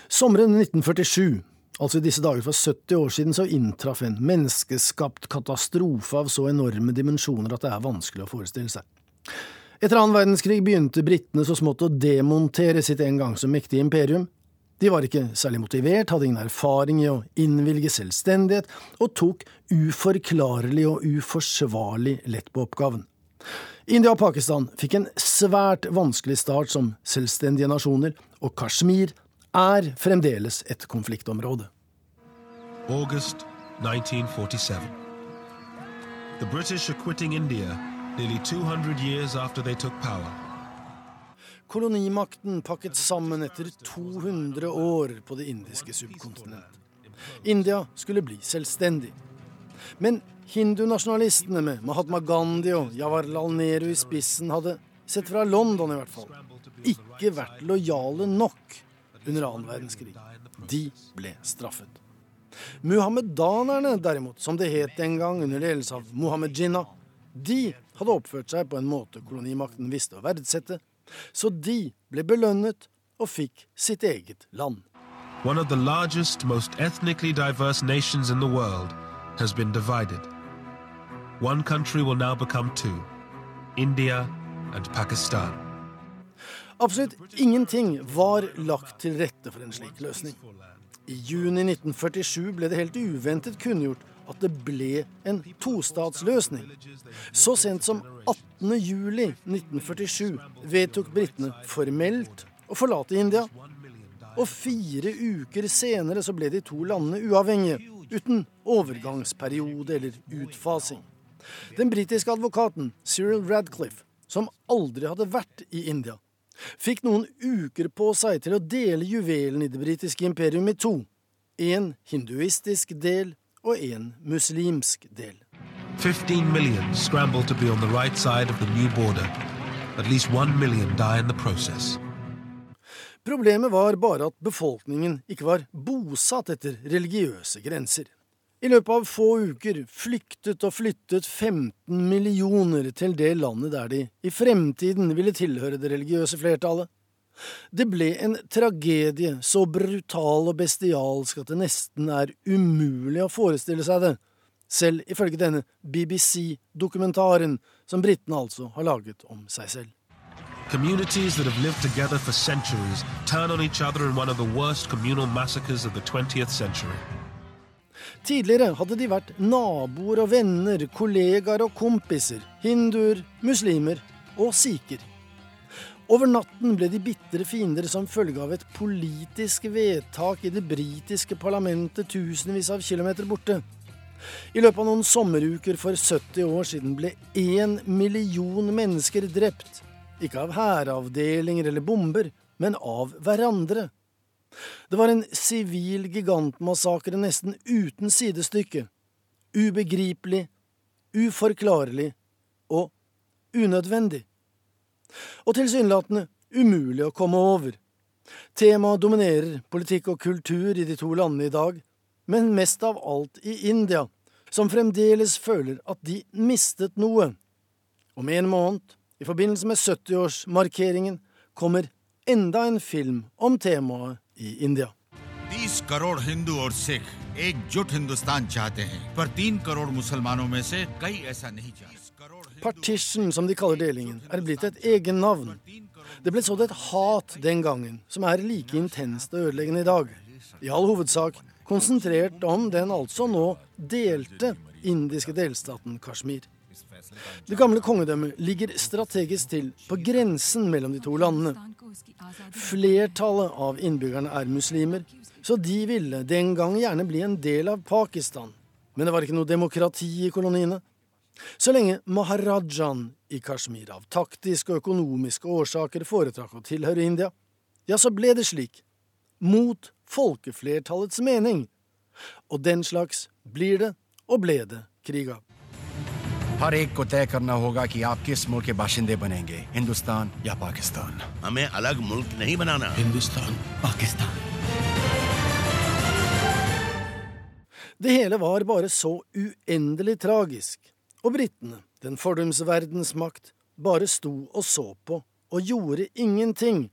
Sommeren 1947, altså i disse dager for 70 år siden, så inntraff en menneskeskapt katastrofe av så enorme dimensjoner at det er vanskelig å forestille seg. Etter annen verdenskrig begynte britene så smått å demontere sitt en gang så mektige imperium. De var ikke særlig motivert, hadde ingen erfaring i å innvilge selvstendighet, og tok uforklarlig og uforsvarlig lett på oppgaven. India og Pakistan fikk en svært vanskelig start som selvstendige nasjoner, og Kashmir er fremdeles et konfliktområde. August 1947. The British are quitting India nearly 200 years after they took power. Kolonimakten pakket sammen etter 200 år på det indiske subkontinent. India skulle bli selvstendig. Men hindunasjonalistene med Mahatma Gandhi og Jawaharlal Nehru i spissen hadde, sett fra London i hvert fall, ikke vært lojale nok under annen verdenskrig. De ble straffet. Muhammedanerne derimot, som det het en gang under ledelse av Mohammed Jinnah, de hadde oppført seg på en måte kolonimakten visste å verdsette, så de ble belønnet og fikk sitt eget land. One of the largest, most ethnically diverse nations in the world has been divided. One country will now become two India and Pakistan. Absolutt ingenting var lagt til rette for en slik løsning. I juni 1947 ble det helt uventet kunngjort at det ble en tostatsløsning. Så sent som 18. juli 1947 vedtok britene formelt å forlate India. Og fire uker senere så ble de to landene uavhengige, uten overgangsperiode eller utfasing. Den britiske advokaten Cyril Radcliffe, som aldri hadde vært i India, fikk noen uker på seg til å dele juvelen i det britiske imperium i to. En hinduistisk del og en muslimsk del. 15 million scramble to be on the right side of the new border. At least 1 million die in the process. Problemet var bare at befolkningen ikke var bosatt etter religiøse grenser. I løpet av få uker flyktet og flyttet 15 millioner til det landet der de i fremtiden ville tilhøre det religiøse flertallet. Det ble en tragedie så brutal og bestialsk at det nesten er umulig å forestille seg det, selv ifølge denne BBC-dokumentaren som britene altså har laget om seg selv. Communities that have lived together for centuries turn on each other in one of the worst communal massacres of the 20th century. Tidligere hadde de vært naboer og venner, kollegaer og kompiser, hinduer, muslimer og sikher. Over natten ble de bitre fiender som følge av et politisk vedtak i det britiske parlamentet tusenvis av kilometer borte. I løpet av noen sommeruker for 70 år siden ble én million mennesker drept. Ikke av hæravdelinger eller bomber, men av hverandre. Det var en sivil gigantmassakre nesten uten sidestykke. Ubegripelig, uforklarlig og unødvendig Og tilsynelatende umulig å komme over. Temaet dominerer politikk og kultur i de to landene i dag, men mest av alt i India, som fremdeles føler at de mistet noe. Om en måned, i forbindelse med 70-årsmarkeringen, kommer enda en film om temaet i India. 30 करोड़ हिंदू और सिख एकजुट हिंदुस्तान चाहते हैं पर तीन करोड़ मुसलमानों में से कई ऐसा नहीं चाहते Partition, som de kaller delingen, er blitt et egennavn. Det ble sådd et hat den gangen, som er like intenst og ødeleggende i dag. I all hovedsak konsentrert om den altså nå delte indiske delstaten Kashmir. Det gamle kongedømmet ligger strategisk til på grensen mellom de to landene. Flertallet av innbyggerne er muslimer, så de ville den gang gjerne bli en del av Pakistan. Men det var ikke noe demokrati i koloniene. Så lenge maharajaen i Kashmir av taktiske og økonomiske årsaker foretrakk å tilhøre India, ja, så ble det slik. Mot folkeflertallets mening. Og den slags blir det, og ble det, krig av. हर एक को तय करना होगा कि आप किस मुल्क के बाशिंदे बनेंगे हिंदुस्तान या पाकिस्तान हमें अलग मुल्क नहीं बनाना हिंदुस्तान Pakistan Det hele var bare så uendelig tragisk, og britene, den fordums verdensmakt, bare sto og så på og gjorde ingenting,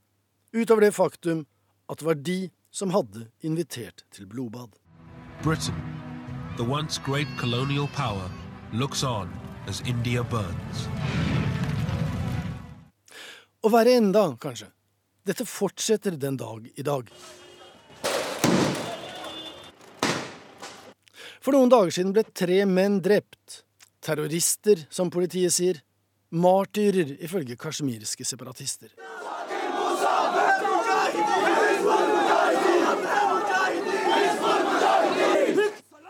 utover det faktum at det var de som hadde invitert til blodbad. Britain, the once great colonial power, looks on as India burns. Og verre enda, kanskje. Dette fortsetter den dag i dag. For noen dager siden ble tre menn drept. Terrorister, som politiet sier. Martyrer, ifølge kasjmirske separatister.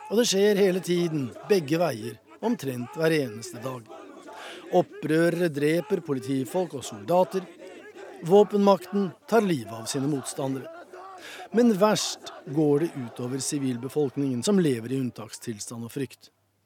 Og det skjer hele tiden, begge veier, omtrent hver eneste dag. Opprørere dreper politifolk og soldater. Våpenmakten tar livet av sine motstandere. Men verst går det utover sivilbefolkningen, som lever i unntakstilstand og frykt.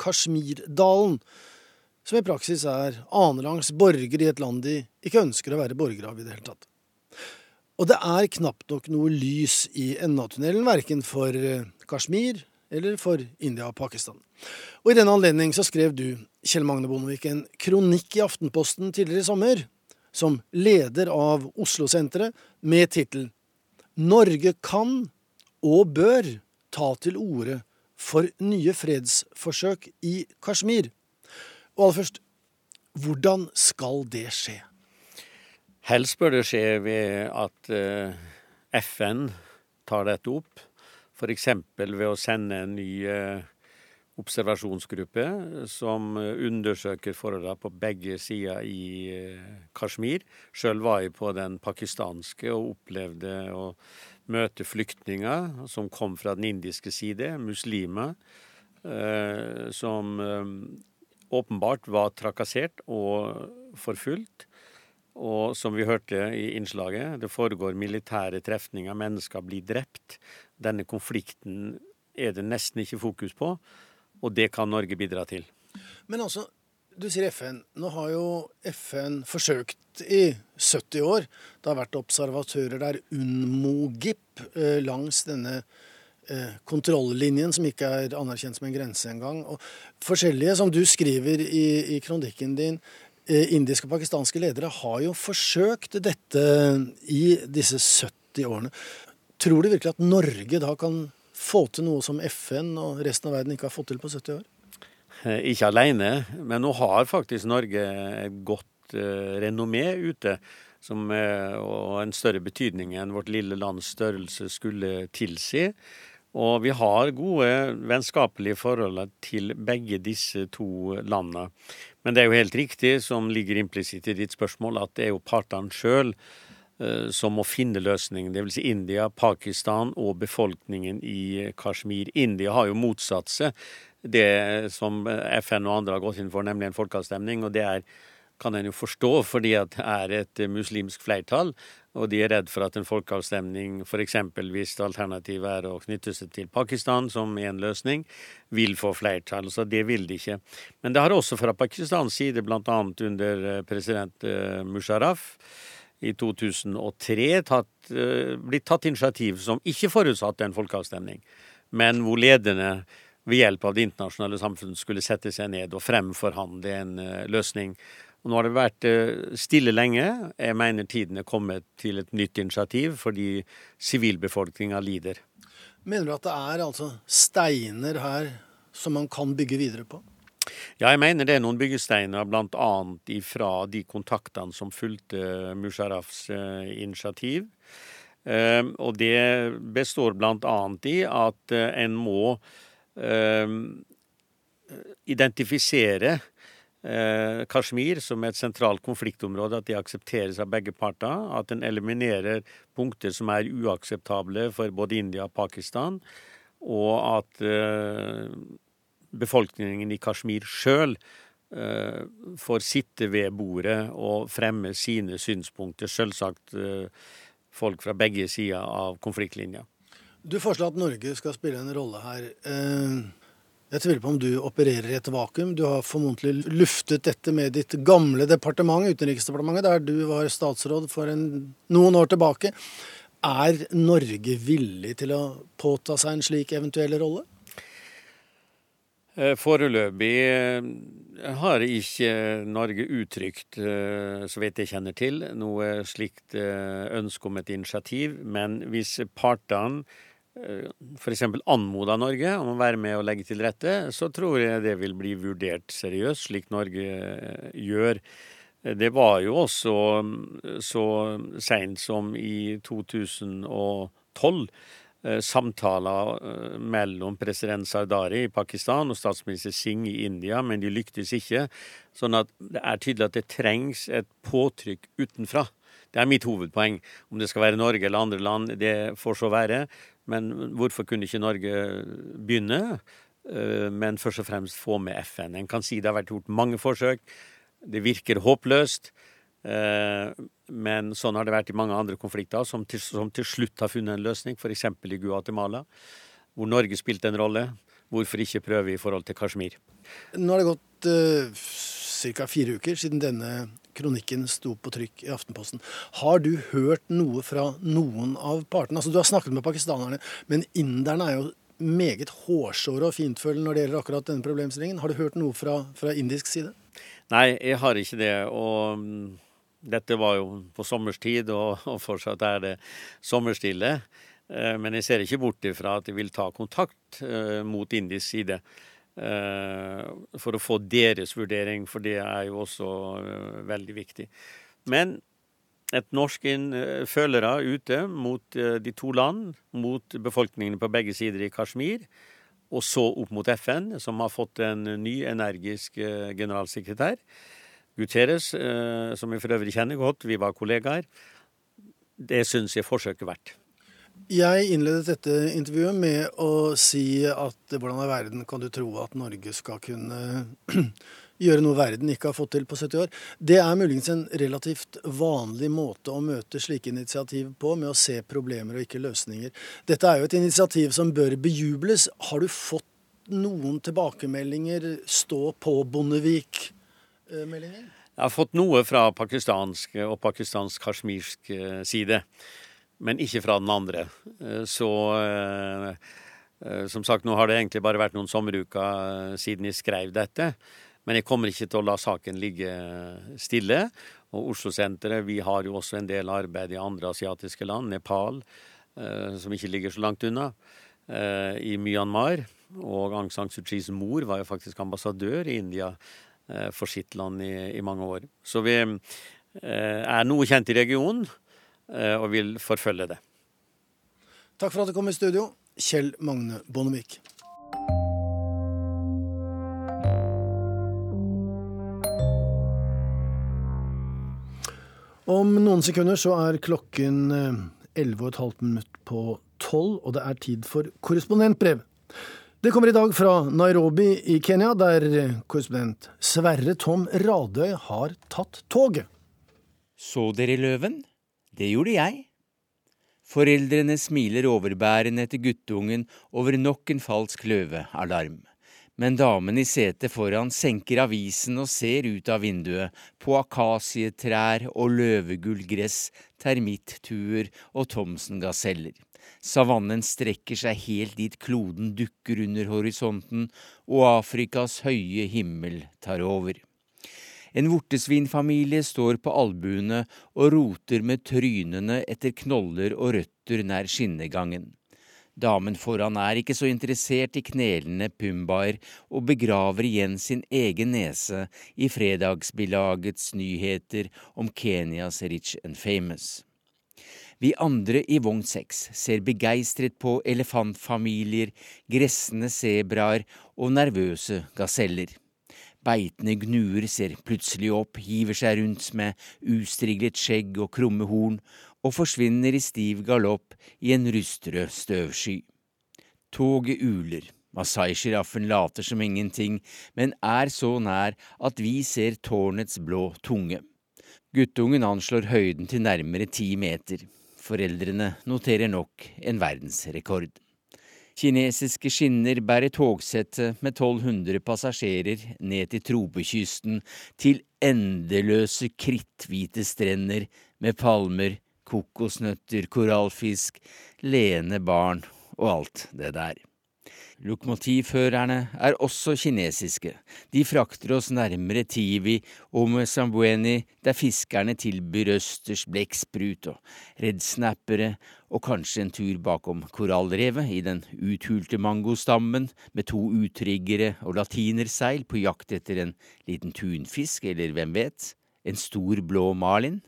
Kashmirdalen, som i praksis er annenrangs borgere i et land de ikke ønsker å være borgere av i det hele tatt. Og det er knapt nok noe lys i enda-tunnelen, verken for eh, Kashmir eller for India og Pakistan. Og i denne anledning så skrev du, Kjell Magne Bondevik, en kronikk i Aftenposten tidligere i sommer, som leder av Oslo-senteret, med tittelen Norge kan og bør ta til orde for nye fredsforsøk i Kashmir. Og aller først, hvordan skal det skje? Helst bør det skje ved at eh, FN tar dette opp, f.eks. ved å sende en ny eh, observasjonsgruppe som undersøker forholdene på begge sider i eh, Kashmir. Sjøl var jeg på den pakistanske og opplevde å møte flyktninger som kom fra den indiske side, muslimer, eh, som eh, åpenbart var trakassert og forfulgt. Og som vi hørte i innslaget, det foregår militære trefninger, mennesker blir drept. Denne konflikten er det nesten ikke fokus på. Og det kan Norge bidra til. Men altså, du sier FN. Nå har jo FN forsøkt i 70 år. Det har vært observatører der, UNMOGIP, eh, langs denne eh, kontrollinjen som ikke er anerkjent som en grense engang. Og forskjellige, som du skriver i, i kronikken din, eh, indiske og pakistanske ledere har jo forsøkt dette i disse 70 årene. Tror du virkelig at Norge da kan få til noe som FN og resten av verden ikke har fått til på 70 år? Eh, ikke alene, men nå har faktisk Norge et godt uh, renommé ute. Som, uh, og en større betydning enn vårt lille lands størrelse skulle tilsi. Og vi har gode vennskapelige forhold til begge disse to landene. Men det er jo helt riktig, som ligger implisitt i ditt spørsmål, at det er jo partene sjøl som må finne løsningen. Dvs. Si India, Pakistan og befolkningen i Kashmir. India har jo motsatt seg det som FN og andre har gått inn for, nemlig en folkeavstemning. Og det er, kan en jo forstå, fordi det er et muslimsk flertall. Og de er redd for at en folkeavstemning, f.eks. hvis alternativet er å knytte seg til Pakistan som en løsning, vil få flertall. Så det vil de ikke. Men det har også fra Pakistans side, bl.a. under eh, president eh, Musharraf, i 2003 tatt, eh, blitt tatt initiativ som ikke forutsatte en folkeavstemning, men hvor lederne ved hjelp av det internasjonale samfunnet skulle sette seg ned og fremforhandle en uh, løsning. Og nå har det vært uh, stille lenge. Jeg mener tiden er kommet til et nytt initiativ fordi sivilbefolkninga lider. Mener du at det er altså steiner her som man kan bygge videre på? Ja, jeg mener det er noen byggesteiner, bl.a. ifra de kontaktene som fulgte Musharrafs uh, initiativ. Og det består bl.a. i at en må identifisere eh, Kashmir som et sentralt konfliktområde, at det aksepteres av begge parter. At en eliminerer punkter som er uakseptable for både India og Pakistan. Og at eh, befolkningen i Kashmir sjøl eh, får sitte ved bordet og fremme sine synspunkter. Selvsagt folk fra begge sider av konfliktlinja. Du foreslår at Norge skal spille en rolle her. Eh, jeg tviler på om du opererer i et vakuum. Du har formodentlig luftet dette med ditt gamle departement, Utenriksdepartementet, der du var statsråd for en, noen år tilbake. Er Norge villig til å påta seg en slik eventuell rolle? Eh, foreløpig eh, har ikke Norge uttrykt, så vidt jeg kjenner til, noe slikt ønske om et initiativ. Men hvis partene f.eks. anmoda Norge om å være med og legge til rette, så tror jeg det vil bli vurdert seriøst, slik Norge eh, gjør. Det var jo også mm, så seint som i 2012 eh, samtaler mellom president Sardari i Pakistan og statsminister Singh i India, men de lyktes ikke. Sånn at det er tydelig at det trengs et påtrykk utenfra. Det er mitt hovedpoeng. Om det skal være Norge eller andre land, det får så være. Men hvorfor kunne ikke Norge begynne? Eh, men først og fremst få med FN. En kan si det har vært gjort mange forsøk. Det virker håpløst. Eh, men sånn har det vært i mange andre konflikter, som til, som til slutt har funnet en løsning, f.eks. i Guatemala, hvor Norge spilte en rolle. Hvorfor ikke prøve i forhold til Kashmir? Nå har det gått uh, ca. fire uker siden denne kronikken sto på trykk i Aftenposten. Har du hørt noe fra noen av partene? Altså, Du har snakket med pakistanerne, men inderne er jo meget hårsåre og fintfølende når det gjelder akkurat denne problemstillingen. Har du hørt noe fra, fra indisk side? Nei, jeg har ikke det. Og mm, dette var jo på sommerstid, og, og fortsatt er det sommerstille. Eh, men jeg ser ikke bort ifra at de vil ta kontakt uh, mot indisk side. Eh, for å få deres vurdering, for det er jo også eh, veldig viktig. Men et norsk eh, følere ute mot de to land, mot befolkningene på begge sider i Kashmir, og så opp mot FN, som har fått en ny, energisk generalsekretær. Guterres, som vi for øvrig kjenner godt, vi var kollegaer. Det syns jeg forsøket verdt. Jeg innledet dette intervjuet med å si at hvordan i verden kan du tro at Norge skal kunne gjøre noe verden ikke har fått til på 70 år. Det er muligens en relativt vanlig måte å møte slike initiativ på, med å se problemer og ikke løsninger. Dette er jo et initiativ som bør bejubles. Har du fått noen tilbakemeldinger stå på Bondevik-meldinger? Jeg har fått noe fra pakistansk og pakistansk-kasjmirsk eh, side men ikke fra den andre. Eh, så eh, eh, som sagt, nå har det egentlig bare vært noen sommeruker siden jeg skrev dette. Men jeg kommer ikke til å la saken ligge stille. Og Oslo-senteret, vi har jo også en del arbeid i andre asiatiske land, Nepal, som ikke ligger så langt unna, i Myanmar. Og Aung San Suu Kyis mor var jo faktisk ambassadør i India for sitt land i, i mange år. Så vi er noe kjent i regionen og vil forfølge det. Takk for at du kom i studio, Kjell Magne Bondevik. Om noen sekunder så er klokken 11,5 eh, minutt på 12, og det er tid for korrespondentbrev. Det kommer i dag fra Nairobi i Kenya, der korrespondent Sverre Tom Radøy har tatt toget. Så dere løven? Det gjorde jeg. Foreldrene smiler overbærende etter guttungen over nok en falsk løvealarm men damen i setet foran senker avisen og ser ut av vinduet, på akasietrær og løvegullgress, termittuer og Thomsen-gaseller. Savannen strekker seg helt dit kloden dukker under horisonten, og Afrikas høye himmel tar over. En vortesvinfamilie står på albuene og roter med trynene etter knoller og røtter nær skinnegangen. Damen foran er ikke så interessert i knelende pumbaer og begraver igjen sin egen nese i fredagsbilagets nyheter om Kenyas rich and famous. Vi andre i vogn seks ser begeistret på elefantfamilier, gressende sebraer og nervøse gaseller. Beitende gnuer ser plutselig opp, hiver seg rundt med ustriglet skjegg og krumme horn, og forsvinner i stiv galopp i en rustrød støvsky. Toget uler. Masai-sjiraffen later som ingenting, men er så nær at vi ser tårnets blå tunge. Guttungen anslår høyden til nærmere ti meter. Foreldrene noterer nok en verdensrekord. Kinesiske skinner bærer togsettet med 1200 passasjerer ned til tropekysten, til endeløse kritthvite strender med palmer, kokosnøtter, korallfisk, leende barn og alt det der. Lokomotivførerne er også kinesiske. De frakter oss nærmere Tivi og Mosambweni, der fiskerne tilbyr østers, blekksprut og redsnappere, og kanskje en tur bakom korallrevet i den uthulte mangostammen med to utriggere og latinerseil på jakt etter en liten tunfisk, eller hvem vet, en stor blå marlin.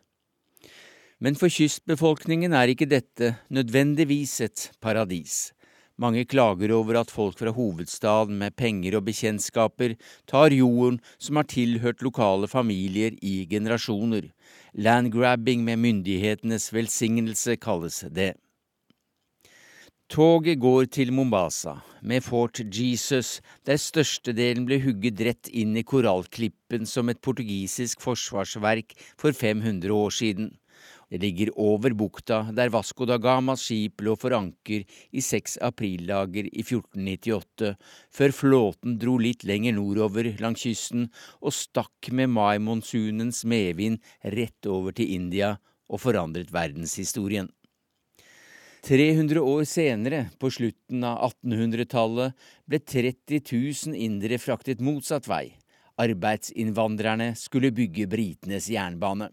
Men for kystbefolkningen er ikke dette nødvendigvis et paradis. Mange klager over at folk fra hovedstaden med penger og bekjentskaper tar jorden som har tilhørt lokale familier i generasjoner. Landgrabbing med myndighetenes velsignelse kalles det. Toget går til Mombasa, med Fort Jesus, der størstedelen ble hugget rett inn i korallklippen som et portugisisk forsvarsverk for 500 år siden. Det ligger over bukta der Vasco da Gamas skip lå for anker i seks aprildager i 1498, før flåten dro litt lenger nordover langs kysten og stakk med maimonsunens medvind rett over til India og forandret verdenshistorien. 300 år senere, på slutten av 1800-tallet, ble 30 000 indere fraktet motsatt vei. Arbeidsinnvandrerne skulle bygge britenes jernbane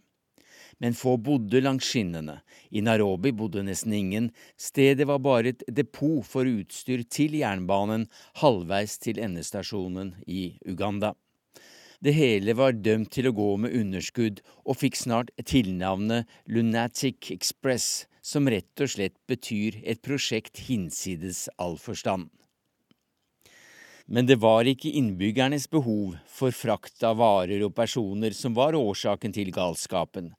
men få bodde langs skinnene. I Nairobi bodde nesten ingen, stedet var bare et depot for utstyr til jernbanen halvveis til endestasjonen i Uganda. Det hele var dømt til å gå med underskudd, og fikk snart tilnavnet Lunatic Express, som rett og slett betyr et prosjekt hinsides all forstand. Men det var ikke innbyggernes behov for frakt av varer og personer som var årsaken til galskapen.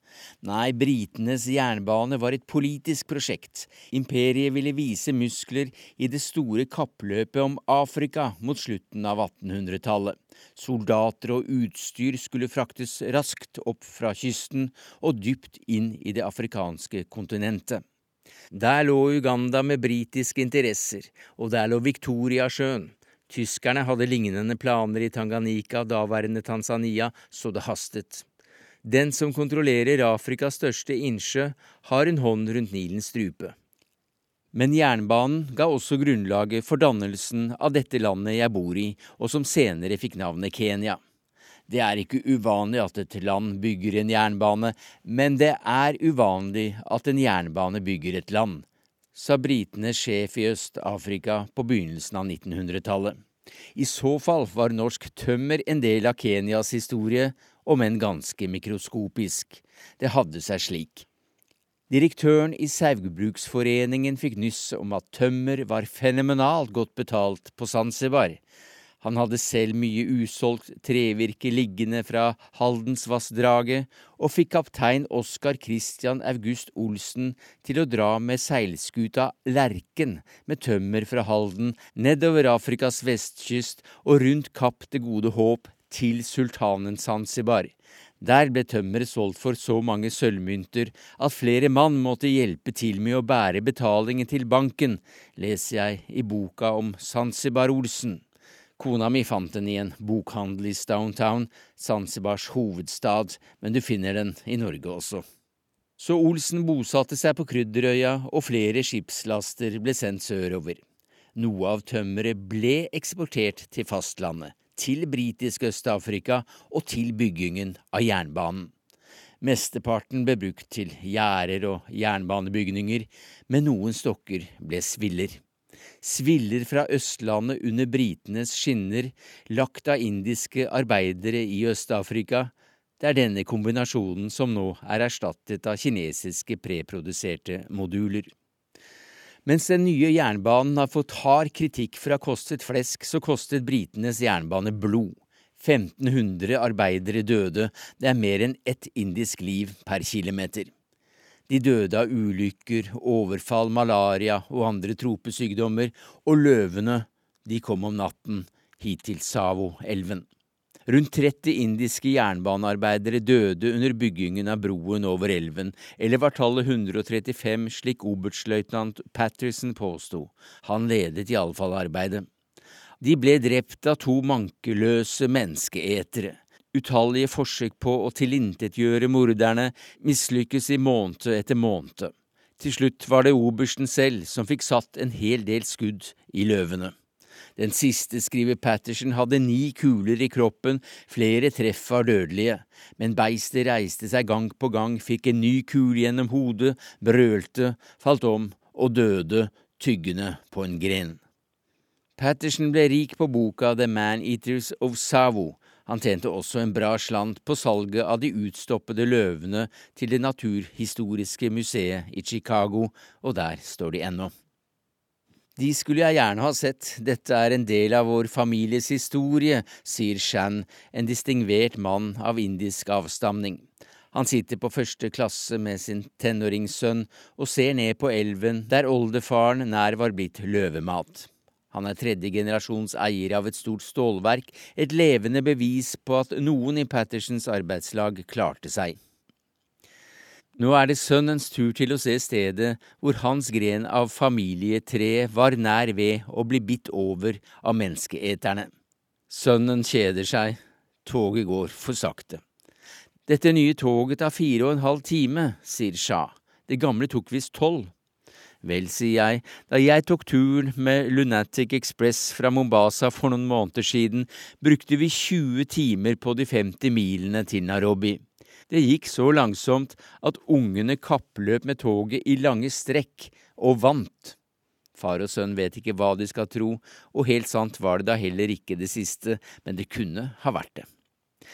Nei, britenes jernbane var et politisk prosjekt. Imperiet ville vise muskler i det store kappløpet om Afrika mot slutten av 1800-tallet. Soldater og utstyr skulle fraktes raskt opp fra kysten og dypt inn i det afrikanske kontinentet. Der lå Uganda med britiske interesser, og der lå Victoriasjøen. Tyskerne hadde lignende planer i Tanganyika, daværende Tanzania, så det hastet. Den som kontrollerer Afrikas største innsjø, har en hånd rundt Nilens strupe. Men jernbanen ga også grunnlaget for dannelsen av dette landet jeg bor i, og som senere fikk navnet Kenya. Det er ikke uvanlig at et land bygger en jernbane, men det er uvanlig at en jernbane bygger et land, sa britenes sjef i Øst-Afrika på begynnelsen av 1900-tallet. I så fall var norsk tømmer en del av Kenyas historie, om enn ganske mikroskopisk. Det hadde seg slik. Direktøren i Saugbruksforeningen fikk nyss om at tømmer var fenomenalt godt betalt på Zanzibar. Han hadde selv mye usolgt trevirke liggende fra Haldensvassdraget, og fikk kaptein Oskar Christian August Olsen til å dra med seilskuta Lerken med tømmer fra Halden nedover Afrikas vestkyst og rundt Kapp det gode håp til sultanen Zanzibar. Der ble tømmeret solgt for så mange sølvmynter at flere mann måtte hjelpe til med å bære betalingen til banken, leser jeg i boka om Zanzibar-Olsen. Kona mi fant den i en bokhandel i Stowntown, Zanzibars hovedstad, men du finner den i Norge også. Så Olsen bosatte seg på Krydderøya, og flere skipslaster ble sendt sørover. Noe av tømmeret ble eksportert til fastlandet, til britisk Øst-Afrika og til byggingen av jernbanen. Mesteparten ble brukt til gjerder og jernbanebygninger, men noen stokker ble sviller sviller fra Østlandet under britenes skinner, lagt av indiske arbeidere i Øst-Afrika. Det er denne kombinasjonen som nå er erstattet av kinesiske preproduserte moduler. Mens den nye jernbanen har fått hard kritikk for å ha kostet flesk, så kostet britenes jernbane blod. 1500 arbeidere døde, det er mer enn ett indisk liv per kilometer. De døde av ulykker, overfall, malaria og andre tropesykdommer, og løvene, de kom om natten hit til Savo-elven. Rundt 30 indiske jernbanearbeidere døde under byggingen av broen over elven, eller var tallet 135 slik oberstløytnant Patterson påsto. Han ledet iallfall arbeidet. De ble drept av to mankeløse menneskeetere. Utallige forsøk på å tilintetgjøre morderne mislykkes i måned etter måned. Til slutt var det obersten selv som fikk satt en hel del skudd i løvene. Den siste, skriver Patterson, hadde ni kuler i kroppen, flere treff var dødelige, men beistet reiste seg gang på gang, fikk en ny kule gjennom hodet, brølte, falt om og døde, tyggende på en gren. Patterson ble rik på boka The Man-Eaters of Savo, han tjente også en bra slant på salget av de utstoppede løvene til Det naturhistoriske museet i Chicago, og der står de ennå. De skulle jeg gjerne ha sett, dette er en del av vår families historie, sier Shan, en distingvert mann av indisk avstamning. Han sitter på første klasse med sin tenåringssønn og ser ned på elven der oldefaren nær var blitt løvemat. Han er tredje generasjons eier av et stort stålverk, et levende bevis på at noen i Pattersons arbeidslag klarte seg. Nå er det sønnens tur til å se stedet hvor hans gren av familietreet var nær ved å bli bitt over av menneskeeterne. Sønnen kjeder seg, toget går for sakte. Dette nye toget tar fire og en halv time, sier Shah, det gamle tok visst tolv. Vel, sier jeg, da jeg tok turen med Lunatic Express fra Mombasa for noen måneder siden, brukte vi 20 timer på de 50 milene til Nairobi. Det gikk så langsomt at ungene kappløp med toget i lange strekk, og vant. Far og sønn vet ikke hva de skal tro, og helt sant var det da heller ikke det siste, men det kunne ha vært det.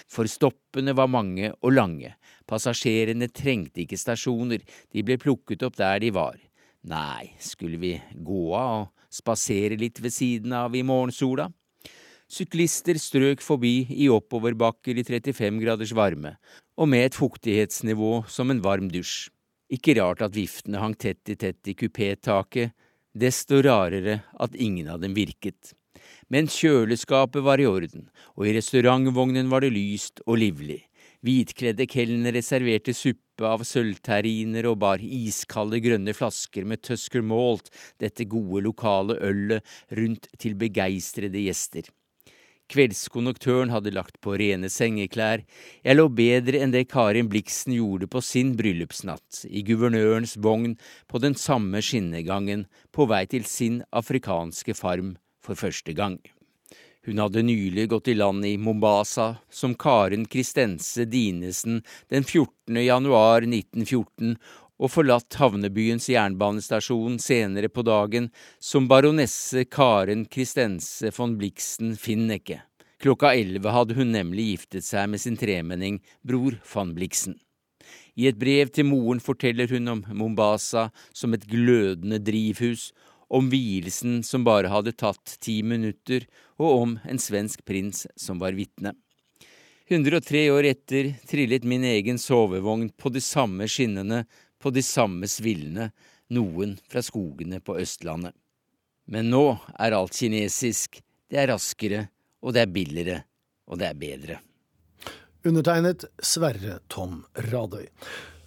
For stoppene var mange og lange, passasjerene trengte ikke stasjoner, de ble plukket opp der de var. Nei, skulle vi gå av og spasere litt ved siden av i morgensola? Syklister strøk forbi i oppoverbakker i 35 graders varme, og med et fuktighetsnivå som en varm dusj. Ikke rart at viftene hang tett i tett i kupétaket, desto rarere at ingen av dem virket. Men kjøleskapet var i orden, og i restaurantvognen var det lyst og livlig. Hvitkledde kelnere serverte suppe av sølvterriner og bar iskalde grønne flasker med Tusker Malt, dette gode lokale ølet, rundt til begeistrede gjester. Kveldskonduktøren hadde lagt på rene sengeklær, jeg lå bedre enn det Karin Bliksen gjorde på sin bryllupsnatt, i guvernørens vogn på den samme skinnegangen, på vei til sin afrikanske farm for første gang. Hun hadde nylig gått i land i Mombasa som Karen Kristense Dinesen den 14. januar 1914 og forlatt havnebyens jernbanestasjon senere på dagen som baronesse Karen Kristense von Blixen Finnecke. Klokka elleve hadde hun nemlig giftet seg med sin tremenning bror van Blixen. I et brev til moren forteller hun om Mombasa som et glødende drivhus, om vielsen som bare hadde tatt ti minutter, og om en svensk prins som var vitne. 103 år etter trillet min egen sovevogn på de samme skinnene på de samme svillene, noen fra skogene på Østlandet. Men nå er alt kinesisk, det er raskere, og det er billigere, og det er bedre. Undertegnet Sverre Tom Radøy.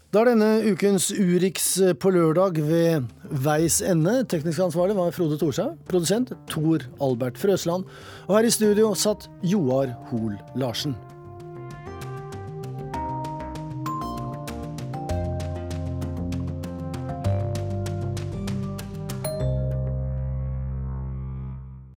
Da er denne ukens Urix på lørdag ved veis ende. Teknisk ansvarlig var Frode Thorshaug. Produsent Tor Albert Frøsland. Og her i studio satt Joar Hoel Larsen.